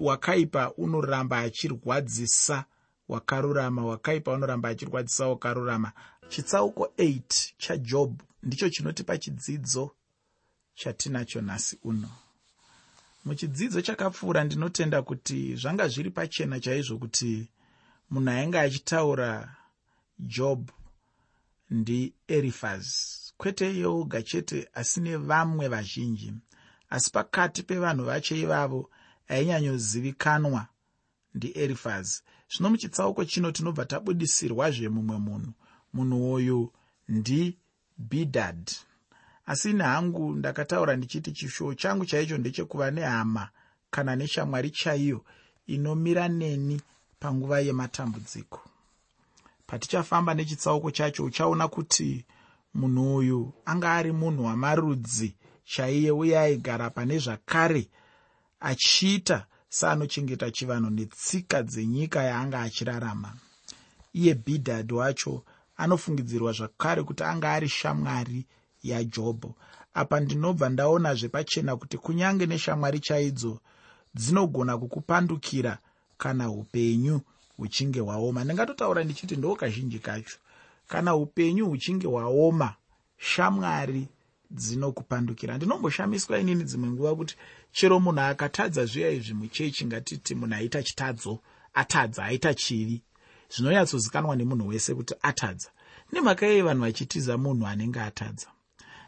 wakaipa unoramba achirwadzisa wakarurama wakaipa unoramba achirwadzisa wakarurama. Chitsauko 8 chajobhu ndicho chinotipa chidzidzo chatinacho nhasi uno. Muchidzidzo chakapfuura ndinotenda kuti zvanga zviri pachena chaizvo kuti munhu ainge achitaura jobhu ndierifazi kwete iyoga chete asi nevamwe vazhinji. Asi pakati pevanhu vacho ivavo ainyanyozivikanwa ndierifazi zvino muchitsauko chino tinobva tabudisirwazve mumwe munhu. Munhu uyu ndibhidhadhi asi ini hangu ndakataura ndichiti chishuwo changu chaicho ndechekuva nehama kana neshamwari chaiyo inomira neni panguva yematambudziko. Patichafamba nechitsauko chacho uchaona kuti munhu uyu anga ari munhu wamarudzi chaiye uye aigara pane zvakare achiita seanochengeta chivanhu netsika dzenyika yaanga achirarama. Iye bhidhadhi wacho anofungidzirwa zvakare kuti anga ari shamwari yajobho apa ndinobva ndaonazve pachena kuti kunyange neshamwari chaidzo dzinogona kukupandukira kana upenyu huchinge hwaoma. Ndingatotaura ndichiti ndo kazhinji kacho. Kana upenyu huchinge hwaoma shamwari dzinokupandukira. Ndinomboshamiswa inini dzimwe nguva kuti chero munhu akatadza zviya izvi muchechi ngatiti munhu aita chitadzo atadza aita chivi. Zvinonyatsozikanwa nemunhu wese kuti atadza. Nemhaka yei vanhu vachitiza munhu anenge atadza.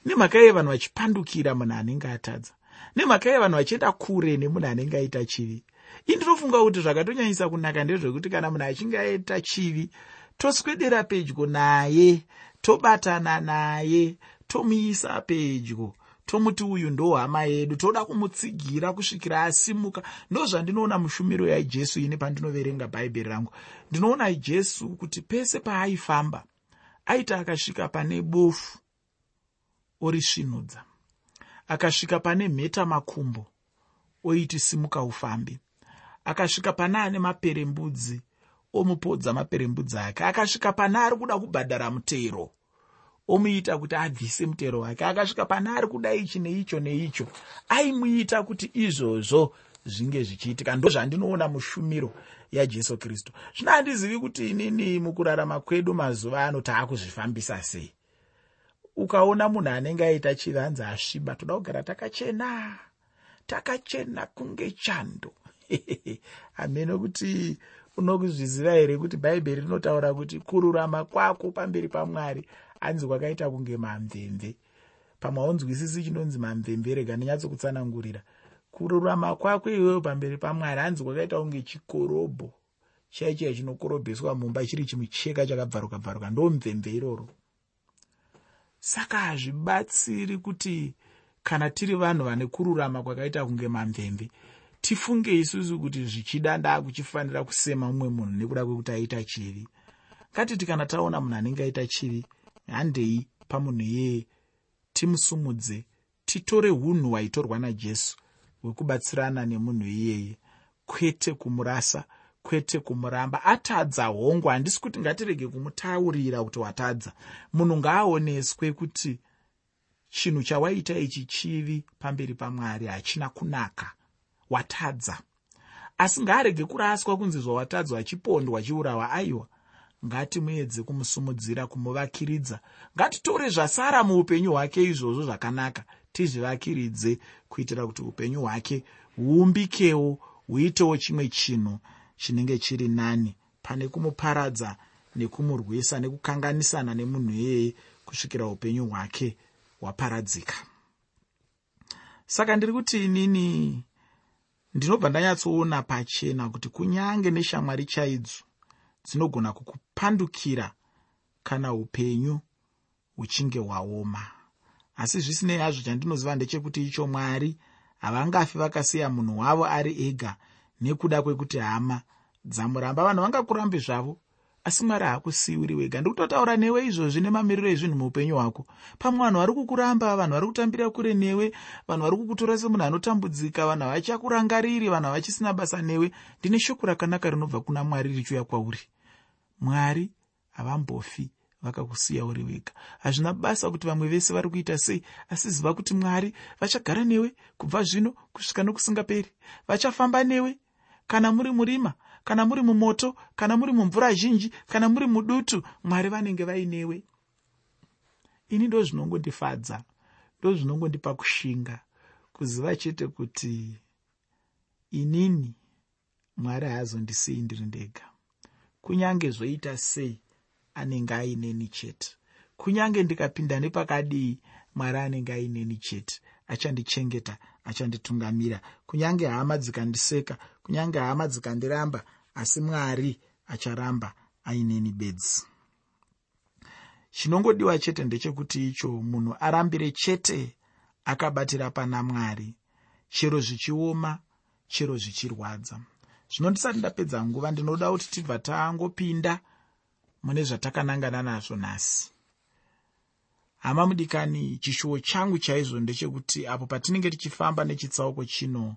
Nemhaka yei vanhu vachipandukira munhu anenge atadza. Nemhaka yei vanhu vachienda kure nemunhu anenge aita chivi. Indinofunga kuti zvakatonyanyisa kunaka ndezvekuti kana munhu achinge aita chivi toswedera pedyo naye tobatana naye tomuisa pedyo. Tomuti uyu ndo hama yedu toda kumutsigira kusvikira asimuka. Ndo zvandinoona mushumiro yajesu ine pandinoverenga bhaibheri rangu. Ndinoona jesu kuti pese paaifamba aiti akasvika pane bofu orisvinudza akasvika pane mheta makumbo oiti simuka ufambi akasvika pane ane maperembudzi omupodza maperembudzi ake akasvika pane ari kuda kubhadhara mutero omuita kuti abvise mutero wake. Akasvika pane ari kuda ichi neicho neicho aimuita kuti izvozvo zvinge zvichiitika. Ndozvandinoona mushumiro yajesu kristu. Zvino handizivi kuti inini mukurarama kwedu mazuva ano taakuzvifambisa sei. Ukaona munhu anenge aita chivanza asviba toda kugara takachena. Takachena kunge chando. Hameno kuti unokuzviziva here kuti bhaibheri rinotaura kuti kururama kwako pamberi pamwari hanzi kwakaita kunge mamvemve? Pamwe haunzwisisi chinonzi mamvemve rega ndinyatsokutsanangurira. Kururama kwako iwewo pamberi pamwari hanzi kwakaita kunge chikorobho. Chaichai chinokorobheswa mumba chiri chimucheka chakabvaruka bvaruka ndo mvemve iroro. Saka hazvibatsiri kuti kana tiri vanhu vane kururama kwakaita kunge mamvemve tifunge isusu kuti zvichida ndaakuchifanira kusema mumwe munhu nekuda kwekuti aita chivi. Ngatiti kana taona munhu anenge aita chivi handei pamunhu iyeye timusumudze titore unhu hwaitorwa najesu hwekubatsirana nemunhu iyeye kwete kumurasa kwete kumuramba. Atadza hongu handisi kuti ngatirege kumutaurira kuti watadza. Munhu ngaaoneswe kuti chinhu chawaita ichi chivi pamberi pamwari hachina kunaka watadza. Asi ngaarege kuraswa kunzi zvawatadzwa achipondwa achiurawa aiwa ngatimuedze kumusumudzira kumuvakiridza. Ngatitore zvasara muupenyu hwake izvozvo zvakanaka tizvivakiridze kuitira kuti upenyu hwake huumbikewo huitewo chimwe chinhu chinenge chiri nani pane kumuparadza nekumurwisa nekukanganisana nemunhu iyeye kusvikira upenyu hwake hwaparadzika saka ndiri kuti inini ndinobva ndanyatsoona pachena kuti kunyange neshamwari chaidzo dzinogona kukupandukira kana upenyu huchinge hwaoma. Asi zvisinei hazvo chandinoziva ndechekuti icho mwari havangafi vakasiya munhu wavo ari ega nekuda kwekuti hama. Dzamuramba vanhu vangakurambe zvavo asi mwari haakusiyiuri wega. Ndikutotaura newe izvozvi nemamiriro ezvinhu muupenyu hwako. Pamwe vanhu vari kukuramba vanhu vari kutambira kure newe vanhu vari kukutora semunhu anotambudzika vanhu havachakurangariri vanhu havachisina basa newe. Ndine shoko rakanaka rinobva kuna mwari richiuya kwauri. Mwari havambofi vakakusiya uri wega. Hazvina basa kuti vamwe vese vari kuita sei asi ziva kuti mwari vachagara newe kubva zvino kusvika nokusingaperi. Vachafamba newe kana muri murima kana muri mumoto kana muri mumvura zhinji kana muri mudutu mwari vanenge vainewe. Ini ndo zvinongondifadza ndo zvinongondipa kushinga kuziva chete kuti inini mwari haazondisii ndiri ndega. Kunyange zvoita sei anenge aineni chete. Kunyange ndikapinda nepakadii mwari anenge aineni chete achandichengeta achanditungamira. Kunyange hama dzikandiseka kunyange hama dzikandiramba asi mwari acharamba aineni bedzi chinongodiwa chete ndechekuti icho munhu arambire chete akabatira pana mwari. Chero zvichioma chero zvichirwadza. Zvino ndisati ndapedza nguva ndinoda kuti tibva tangopinda mune zvatakanangana nazvo nhasi hama mudikani chishuwo changu chaizvo ndechekuti apo patinenge tichifamba nechitsauko chino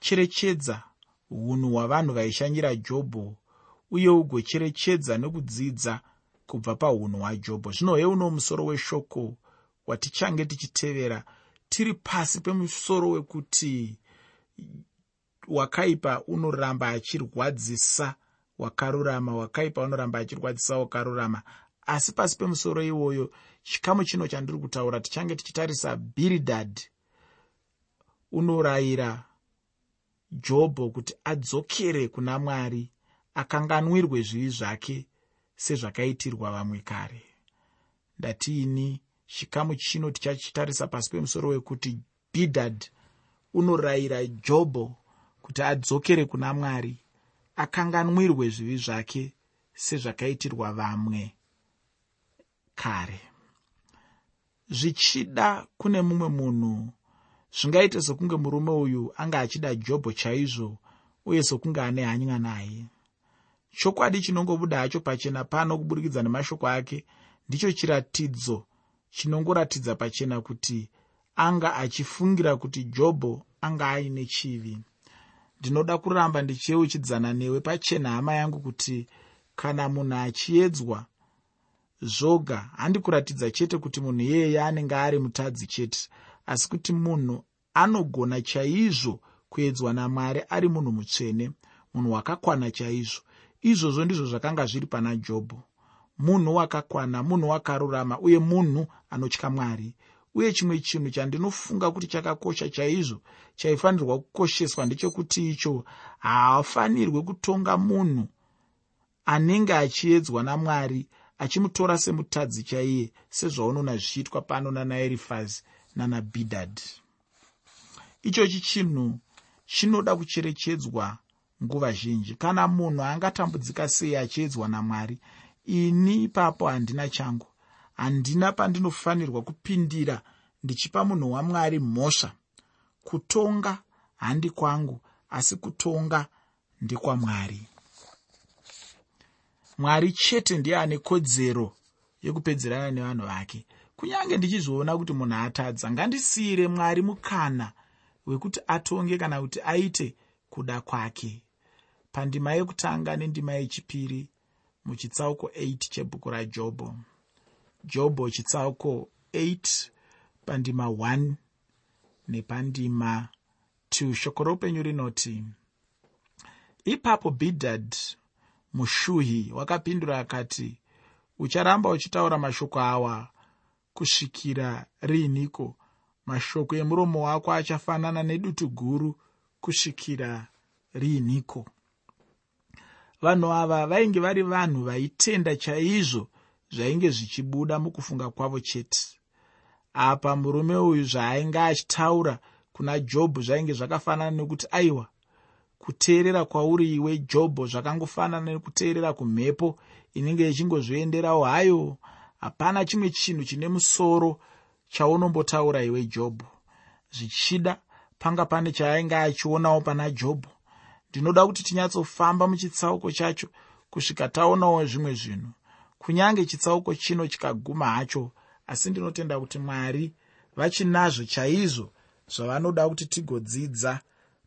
cherechedza unhu hwavanhu vaishanyira jobho uye ugocherechedza nekudzidza kubva paunhu hwajobho. Zvino heuno musoro weshoko watichange tichitevera tiri pasi pemusoro wekuti wakaipa unoramba achirwadzisa wakarurama wakaipa unoramba achirwadzisa wakarurama asi pasi pemusoro iwoyo chikamu chino chandiri kutaura tichange tichitarisa bhiridhadhi unorayira jobho kuti adzokere kuna mwari akanganwirwe zvivi zvake sezvakaitirwa vamwe kare. Ndatiini chikamu chino tichachitarisa pasi pemusoro wekuti bhidhadhi unorayira jobho kuti adzokere kuna mwari akanganwirwe zvivi zvake sezvakaitirwa vamwe kare. Zvichida kune mumwe munhu zvingaite sokunge murume uyu anga achida jobho chaizvo uye sokunge ane hanya naye. Chokwadi chinongobuda hacho pachena pano kuburikidza nemashoko ake ndicho chiratidzo chinongoratidza pachena kuti anga achifungira kuti jobho anga aine chivi. Ndinoda kuramba ndichiyeuchidzana newe pachena hama yangu kuti kana munhu achiedzwa zvoga handikuratidza chete kuti munhu iyeye anenge ari mutadzi chete asi kuti munhu anogona chaizvo kuedzwa namwari ari munhu mutsvene munhu wakakwana chaizvo. Izvozvo ndizvo zvakanga zviri pana jobho. Munhu wakakwana munhu wakarurama uye munhu anotya mwari. Uye chimwe chinhu chandinofunga kuti chakakosha chaizvo chaifanirwa kukosheswa ndechekuti icho haafanirwe kutonga munhu anenge achiedzwa namwari achimutora semutadzi chaiye sezvaunoona zvichiitwa pano nanaerifazi nanabhidhadhi ichochi chinhu chinoda kucherechedzwa nguva zhinji. Kana munhu angatambudzika sei achiedzwa namwari ini ipapo handina changu. Handina pandinofanirwa kupindira ndichipa munhu wamwari mhosva. Kutonga handi kwangu asi kutonga ndekwamwari mwari chete ndiye ane kodzero yekupedzerana nevanhu vake. Kunyange ndichizviona kuti munhu atadza ngandisiyire mwari mukana wekuti atonge kana kuti aite kuda kwake. Pandima yekutanga nendima yechipiri muchitsauko 8 chebhuku rajobho. Jobho chitsauko 8 pandima 1 nepandima 2 shoko roupenyu rinoti ipapo bhidhadhi mushuhi wakapindura akati ucharamba uchitaura mashoko awa. Kusvikira riiniko? Mashoko emuromo wako achafanana nedutu guru. Kusvikira riiniko? Vanhu ava vainge vari vanhu vaitenda chaizvo zvainge zvichibuda mukufunga kwavo chete. Apa murume uyu zvaainge achitaura kuna jobho zvainge zvakafanana nekuti aiwa kuteerera kwauri iwe jobho zvakangofanana nekuteerera kumhepo inenge ichingozvienderawo. Hayo hapana chimwe chinhu chine musoro chaunombotaura iwe jobho. Zvichida panga pane chaainge achionawo pana jobho. Ndinoda kuti tinyatsofamba muchitsauko chacho kusvika taonawo zvimwe zvinhu. Kunyange chitsauko chino chikaguma hacho asi ndinotenda kuti mwari vachinazvo chaizvo zvavanoda kuti tigodzidza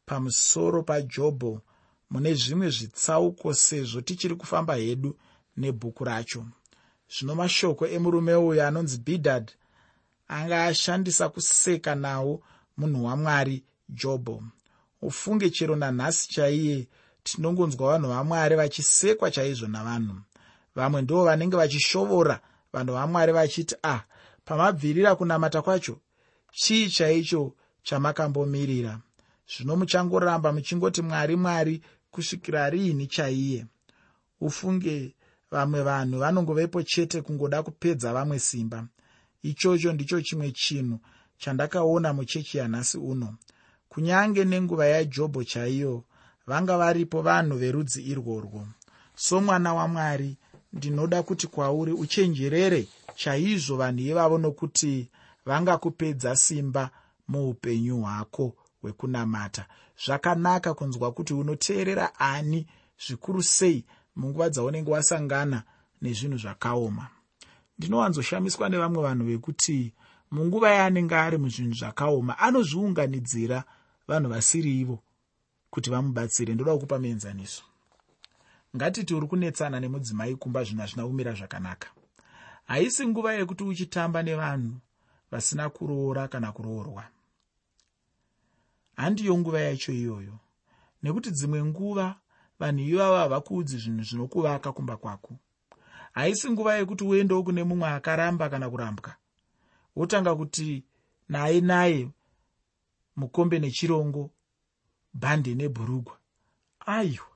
pamusoro pajobho mune zvimwe zvitsauko sezvo tichiri kufamba hedu nebhuku racho. Zvino mashoko emurume uyu anonzi bhidhadhi anga ashandisa kuseka nawo munhu wamwari jobho. Ufunge chero nanhasi chaiye tinongonzwa vanhu vamwari vachisekwa chaizvo navanhu. Vamwe ndo vanenge vachishovora vanhu vamwari vachiti ah pamabvirira kunamata kwacho chii chaicho chamakambomirira zvino muchangoramba muchingoti mwari mwari kusvikira riini chaiye? Ufunge vamwe vanhu vanongovepo chete kungoda kupedza vamwe simba. Ichocho ndicho chimwe chinhu chandakaona muchechi yanhasi uno. Kunyange nenguva yajobho chaiyo vanga varipo vanhu verudzi irworwo. Somwana wamwari ndinoda kuti kwauri uchenjerere chaizvo vanhu ivavo nokuti vangakupedza simba muupenyu hwako hwekunamata zvakanaka kunzwa kuti unoteerera ani zvikuru sei munguva dzaunenge wasangana nezvinhu zvakaoma. Ndinowanzoshamiswa nevamwe vanhu vekuti munguva yaanenge ari muzvinhu zvakaoma anozviunganidzira vanhu vasiri ivo kuti vamubatsire. Ndoda kukupa muenzaniso ngatiti uri kunetsana nemudzimai kumba zvinhu hazvina kumira zvakanaka. Haisi nguva yekuti uchitamba nevanhu vasina kuroora kana kuroorwa handiyo nguva yacho iyoyo. Nekuti dzimwe nguva vanhu ivavo havakuudzi zvinhu zvinokuvaka kumba kwako. Haisi nguva yekuti uendewo kune mumwe akaramba kana kurambwa. Wotanga kuti naye naye mukombe nechirongo bhande nebhurugwa. Aiwa!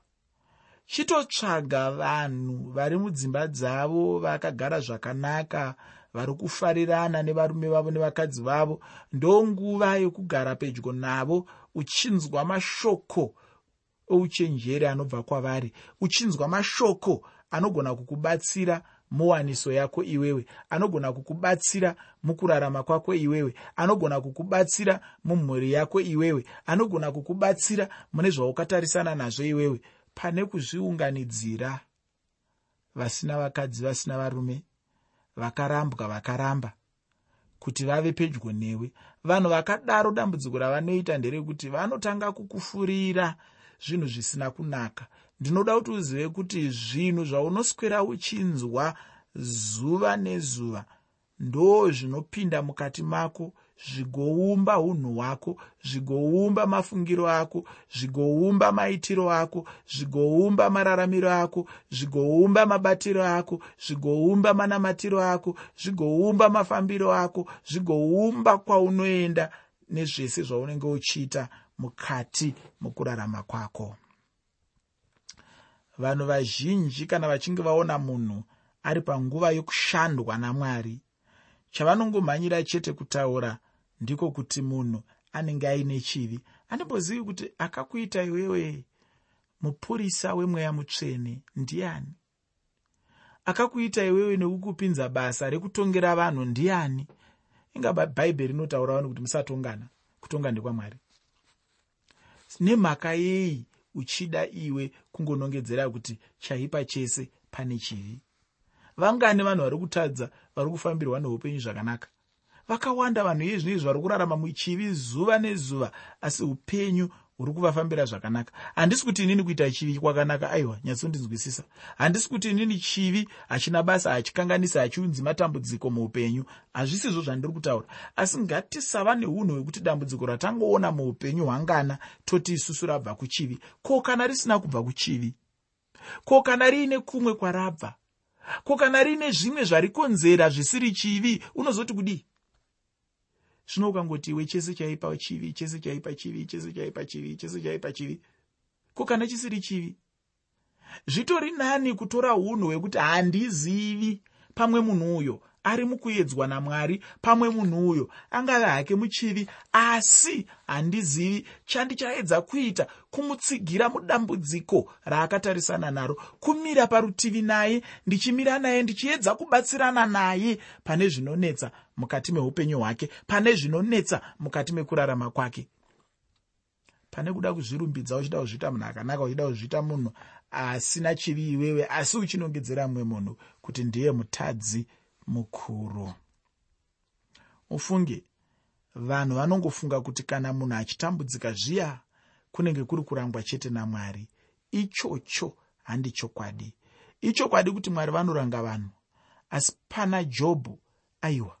Chitotsvaga vanhu vari mudzimba dzavo vakagara zvakanaka vari kufarirana nevarume vavo nevakadzi vavo ndonguva yokugara pedyo navo uchinzwa mashoko ouchenjeri anobva kwavari uchinzwa mashoko anogona kukubatsira muwaniso yako iwewe anogona kukubatsira mukurarama kwako iwewe anogona kukubatsira mumhuri yako iwewe anogona kukubatsira mune zvaukatarisana nazvo iwewe. Pane kuzviunganidzira vasina vakadzi vasina varume vakarambwa vakaramba kuti vave pedyo newe. Vanhu vakadaro dambudziko ravanoita nderekuti vanotanga kukufurira zvinhu zvisina kunaka. Ndinoda kuti uzive kuti zvinhu zvaunoswera uchinzwa zuva nezuva ndo zvinopinda mukati mako zvigoumba unhu hwako zvigoumba mafungiro ako zvigoumba maitiro ako zvigoumba mararamiro ako zvigoumba mabatiro ako zvigoumba manamatiro ako zvigoumba mafambiro ako zvigoumba kwaunoenda nezvese zvaunenge uchiita mukati mukurarama kwako. Vanhu vazhinji kana vachinge vaona munhu ari panguva yokushandwa namwari chavanongomhanyira chete kutaura ndiko kuti munhu anenge aine chivi. Handimbozivi kuti akakuita iwewe mupurisa wemweya mutsvene ndiani? Akakuita iwewe nekukupinza basa rekutongera vanhu ndiani? Inga bhaibheri rinotaura vanhu kuti musatongana kutonga ndekwamwari nemhaka yei uchida iwe kungonongedzera kuti chaipa chese pane chivi. Vangani vanhu vari kutadza vari kufambirwa neupenyu zvakanaka vakawanda vanhu iye zvino izvi vari kurarama muchivi zuva nezuva asi upenyu huri kuvafambira zvakanaka. Handisi kuti inini kuita chivi kwakanaka aiwa nyatsondinzwisisa handisi kuti inini chivi hachina basa hachikanganisi hachiunzi matambudziko muupenyu. Hazvisizvo zvandiri kutaura. Asi ngatisava neunhu hwekuti dambudziko ratangoona muupenyu hwangana toti isusu rabva kuchivi. Ko kana risina kubva kuchivi? Ko kana riine kumwe kwarabva? Ko kana riine zvimwe zvarikonzera zvisiri chivi? Unozoti kudii zvino ukangoti iwe chese chaipa chivi chese chaipa chivi chese chaipa chivi chese chaipa chivi. Ko kana chisiri chivi? Zvitori nani kutora unhu hwekuti handizivi pamwe munhu uyo ari mukuedzwa namwari pamwe munhu uyo. Angave hake muchivi asi handizivi chandichaedza kuita kumutsigira mudambudziko raakatarisana naro. Kumira parutivi naye ndichimira naye ndichiedza kubatsirana naye. Pane zvinonetsa mukati meupenyu hwake pane zvinonetsa mukati mekurarama kwake. Pane kuda kuzvirumbidza uchida kuzviita munhu akanaka uchida kuzviita munhu asina chivi iwewe asi uchinongedzera mumwe munhu kuti ndiye mutadzi mukuru ufunge vanhu vanongofunga kuti kana munhu achitambudzika zviya kunenge kuri kurangwa chete namwari ichocho handi chokwadi. Ichokwadi kuti mwari vanoranga vanhu asi pana jobho aiwa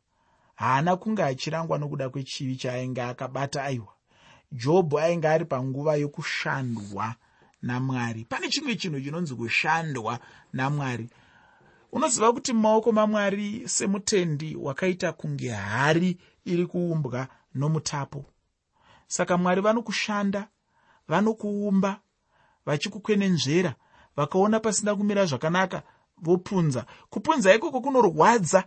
haana kunge achirangwa nokuda kwechivi chaainge akabata aiwa. Jobho ainge ari panguva yokushandwa namwari. Pane chimwe chinhu chinonzi kushandwa namwari unoziva kuti mumaoko mamwari semutendi wakaita kunge hari iri kuumbwa nomutapo. Saka mwari vanokushanda vanokuumba vachikukwenenzvera vakaona pasina kumira zvakanaka vopunza. Kupunza ikoko kunorwadza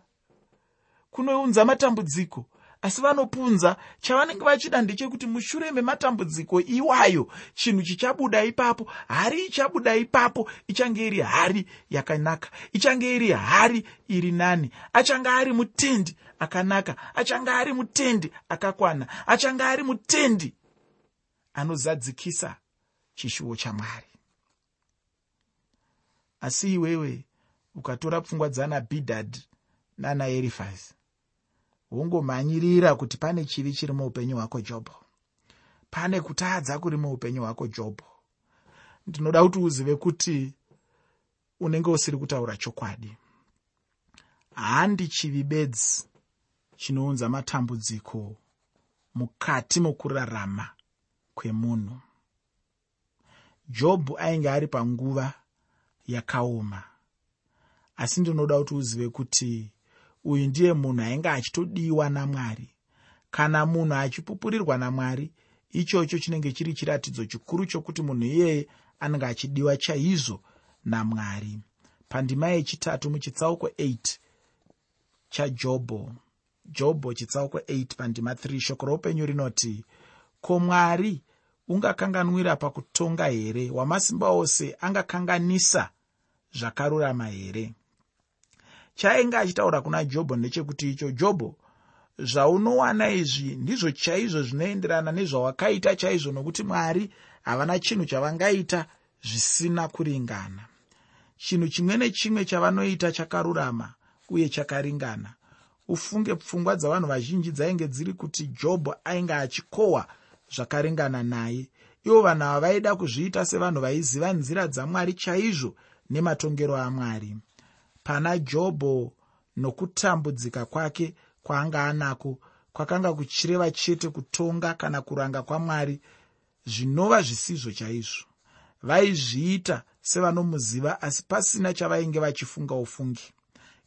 kunounza matambudziko asi vanopunza chavanenge vachida ndechekuti mushure mematambudziko iwayo chinhu chichabuda ipapo hari ichabuda ipapo ichange iri hari yakanaka ichange iri hari iri nani achange ari mutendi akanaka achange ari mutendi akakwana achange ari mutendi anozadzikisa chishuwo chamwari. Asi iwewe ukatora pfungwa dzana bhidhadhi nana erifasi wongomhanyirira kuti pane chivi chiri muupenyu hwako jobho pane kutadza kuri muupenyu hwako jobho ndinoda kuti uzive kuti unenge usiri kutaura chokwadi. Handi chivi bedzi chinounza matambudziko mukati mokurarama kwemunhu. Jobhu ainge ari panguva yakaoma asi ndinoda kuti uzive kuti uyu ndiye munhu ainge achitodiwa namwari. Kana munhu achipupurirwa namwari ichocho chinenge chiri chiratidzo chikuru chokuti munhu iyeye anenge achidiwa chaizvo namwari. Pandima yechitatu muchitsauko 8 chajobho. Jobho chitsauko 8 pandima 3 shoko roupenyu rinoti ko mwari ungakanganwira pakutonga here? Wamasimba ose angakanganisa zvakarurama here chaainge achitaura kuna jobho ndechekuti icho jobho zvaunowana izvi ndizvo chaizvo zvinoenderana nezvawakaita chaizvo nokuti mwari havana chinhu chavangaita zvisina kuringana. Chinhu chimwe nechimwe chavanoita chakarurama uye chakaringana. Ufunge pfungwa dzavanhu vazhinji dzainge dziri kuti jobho ainge achikohwa zvakaringana naye. Ivo vanhu ava vaida kuzviita sevanhu vaiziva nzira dzamwari chaizvo nematongero amwari pana jobho nokutambudzika kwake kwaanga anako kwakanga kuchireva chete kutonga kana kuranga kwamwari zvinova zvisizvo chaizvo. Vaizviita sevanomuziva asi pasina chavainge vachifunga ufungi.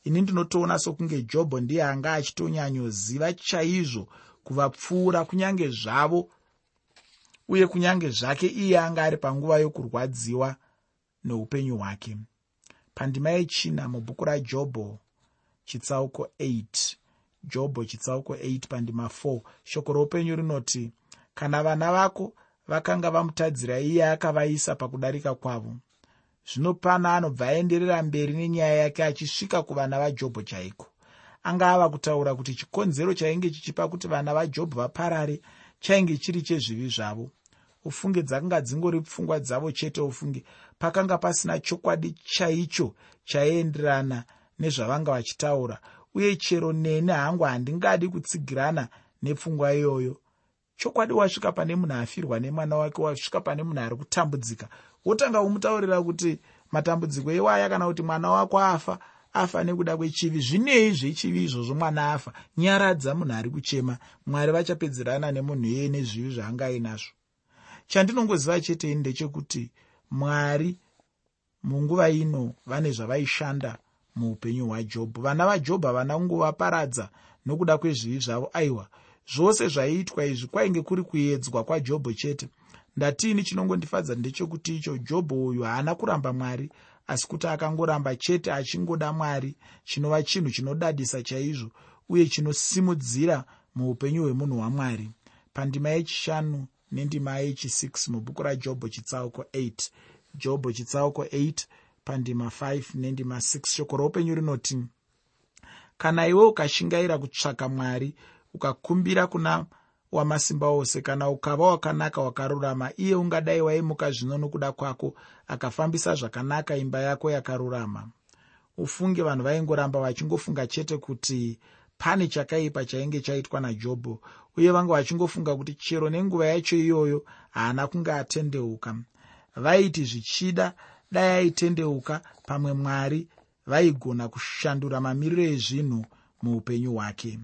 Ini ndinotoona sokunge jobho ndiye anga achitonyanyoziva chaizvo kuvapfuura kunyange zvavo uye kunyange zvake iye anga ari panguva yokurwadziwa neupenyu hwake pandima yechina mubhuku rajobho chitsauko 8 jobho chitsauko 8 pandima 4 shoko roupenyu rinoti kana vana vako vakanga vamutadzira iye akavaisa pakudarika kwavo zvino pana anobva aenderera mberi nenyaya yake achisvika kuvana vajobho chaiko? Anga ava kutaura kuti chikonzero chainge chichipa kuti vana vajobho vaparare chainge chiri chezvivi zvavo ufunge dzakanga dzingori pfungwa dzavo chete ufunge. Pakanga pasina chokwadi chaicho chaienderana nezvavanga vachitaura. Uye chero neni hangu handingadi kutsigirana nepfungwa iyoyo. Chokwadi wasvika pane munhu afirwa nemwana wake wasvika pane munhu ari kutambudzika. Wotanga umutaurira kuti matambudziko iwaya kana kuti mwana wako afa afa nekuda kwechivi. Zvinei zvechivi izvozvo mwana afa? Nyaradza munhu ari kuchema. Mwari vachapedzerana nemunhu iyeye nezvivi zvaanga ainazvo chandinongoziva chete ini ndechekuti mwari munguva ino vane zvavaishanda muupenyu hwajobho vana vajobho havana kungovaparadza nokuda kwezvivi zvavo. Aiwa zvose zvaiitwa izvi kwainge kuri kuedzwa kwajobho chete. Ndatiini chinongondifadza ndechekuti icho jobho uyu haana kuramba mwari asi kuti akangoramba chete achingoda mwari chinova chinhu chinodadisa chaizvo uye chinosimudzira muupenyu hwemunhu wamwari pandima yechishanu nendima yechi6 mubhuku rajobho chitsauko 8 jobho chitsauko 8 pandima 5 nendima 6 shoko roupenyu rinoti kana iwe ukashingaira kutsvaka mwari ukakumbira kuna wamasimba ose kana ukava wakanaka wakarurama iye ungadai waimuka zvino nokuda kwako akafambisa zvakanaka imba yako yakarurama. Ufunge vanhu vaingoramba vachingofunga chete kuti pane chakaipa chainge chaitwa najobho uye vanga vachingofunga kuti chero nenguva yacho iyoyo haana kunge atendeuka. Vaiti zvichida dai aitendeuka. Pamwe mwari vaigona kushandura mamiriro ezvinhu muupenyu hwake.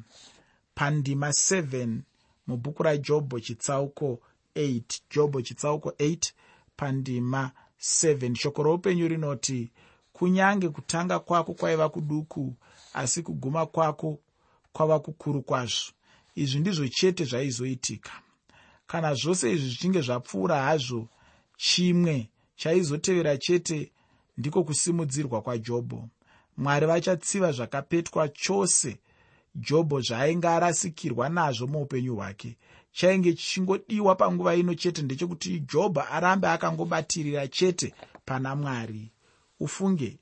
Pandima 7 mubhuku rajobho chitsauko 8 jobho chitsauko 8 pandima 7 shoko roupenyu rinoti kunyange kutanga kwako kwaiva kuduku asi kuguma kwako kwava kukuru kwazvo izvi ndizvo chete zvaizoitika. Kana zvose izvi zvichinge zvapfuura hazvo chimwe chaizotevera chete ndiko kusimudzirwa kwajobho. Mwari vachatsiva zvakapetwa chose jobho zvaainge arasikirwa nazvo muupenyu hwake. Chainge chichingodiwa panguva ino chete ndechekuti jobho arambe akangobatirira chete pana mwari. Ufunge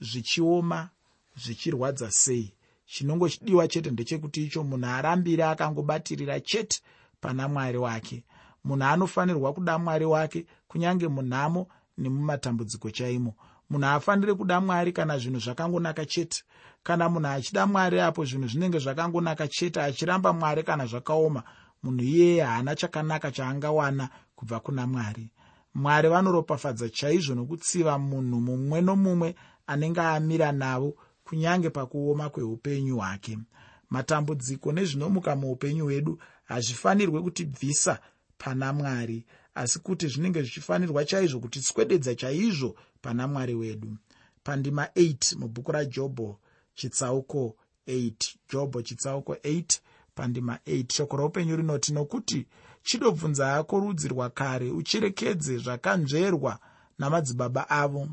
zvichioma zvichirwadza sei chinongochidiwa chete ndechekuti icho munhu arambire akangobatirira chete pana mwari wake. Munhu anofanirwa kuda mwari wake kunyange munhamo nemumatambudziko chaimo. Munhu haafaniri kuda mwari kana zvinhu zvakangonaka chete. Kana munhu achida mwari apo zvinhu zvinenge zvakangonaka chete achiramba mwari kana zvakaoma munhu iyeye haana chakanaka chaangawana kubva kuna mwari. Mwari vanoropafadza chaizvo nokutsiva munhu mumwe nomumwe anenge amira navo kunyange pakuoma kweupenyu hwake. Matambudziko nezvinomuka muupenyu hwedu hazvifanirwe kutibvisa pana mwari asi kuti zvinenge zvichifanirwa chaizvo kutiswededza chaizvo pana mwari wedu. Pandima 8 mubhuku rajobho chitsauko 8 jobho chitsauko 8 pandima 8 shoko roupenyu rinoti nokuti chidobvunza hako rudzi rwakare uchirekedze zvakanzverwa namadzibaba avo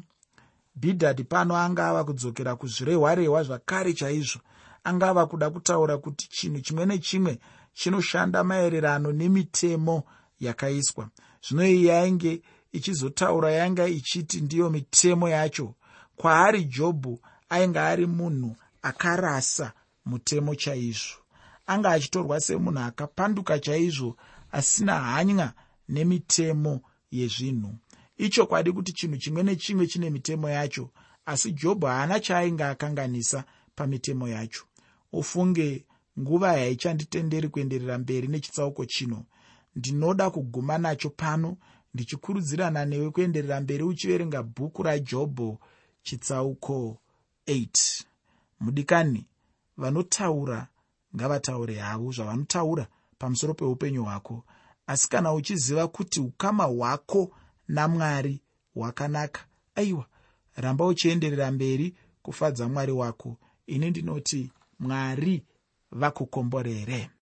bhidhadhi pano angava kudzokera kuzvirehwarehwa zvakare chaizvo. Angava kuda kutaura kuti chinhu chimwe nechimwe chinoshanda maererano nemitemo yakaiswa. Zvino iyi yainge ichizotaura yanga ichiti ndiyo mitemo yacho. Kwaari jobhu ainge ari munhu akarasa mutemo chaizvo. Anga achitorwa semunhu akapanduka chaizvo asina hanya nemitemo yezvinhu ichokwadi kuti chinhu chimwe nechimwe chine mitemo yacho asi jobho haana chaainge akanganisa pamitemo yacho. Ufunge nguva yaichanditenderi kuenderera mberi nechitsauko chino. Ndinoda kuguma nacho pano ndichikurudzirana newe kuenderera mberi uchiverenga bhuku rajobho chitsauko 8 mudikani vanotaura ngavataure havo zvavanotaura pamusoro peupenyu hwako. Asi kana uchiziva kuti ukama hwako namwari hwakanaka. Aiwa ramba uchienderera mberi kufadza mwari wako. Ini ndinoti mwari vakukomborere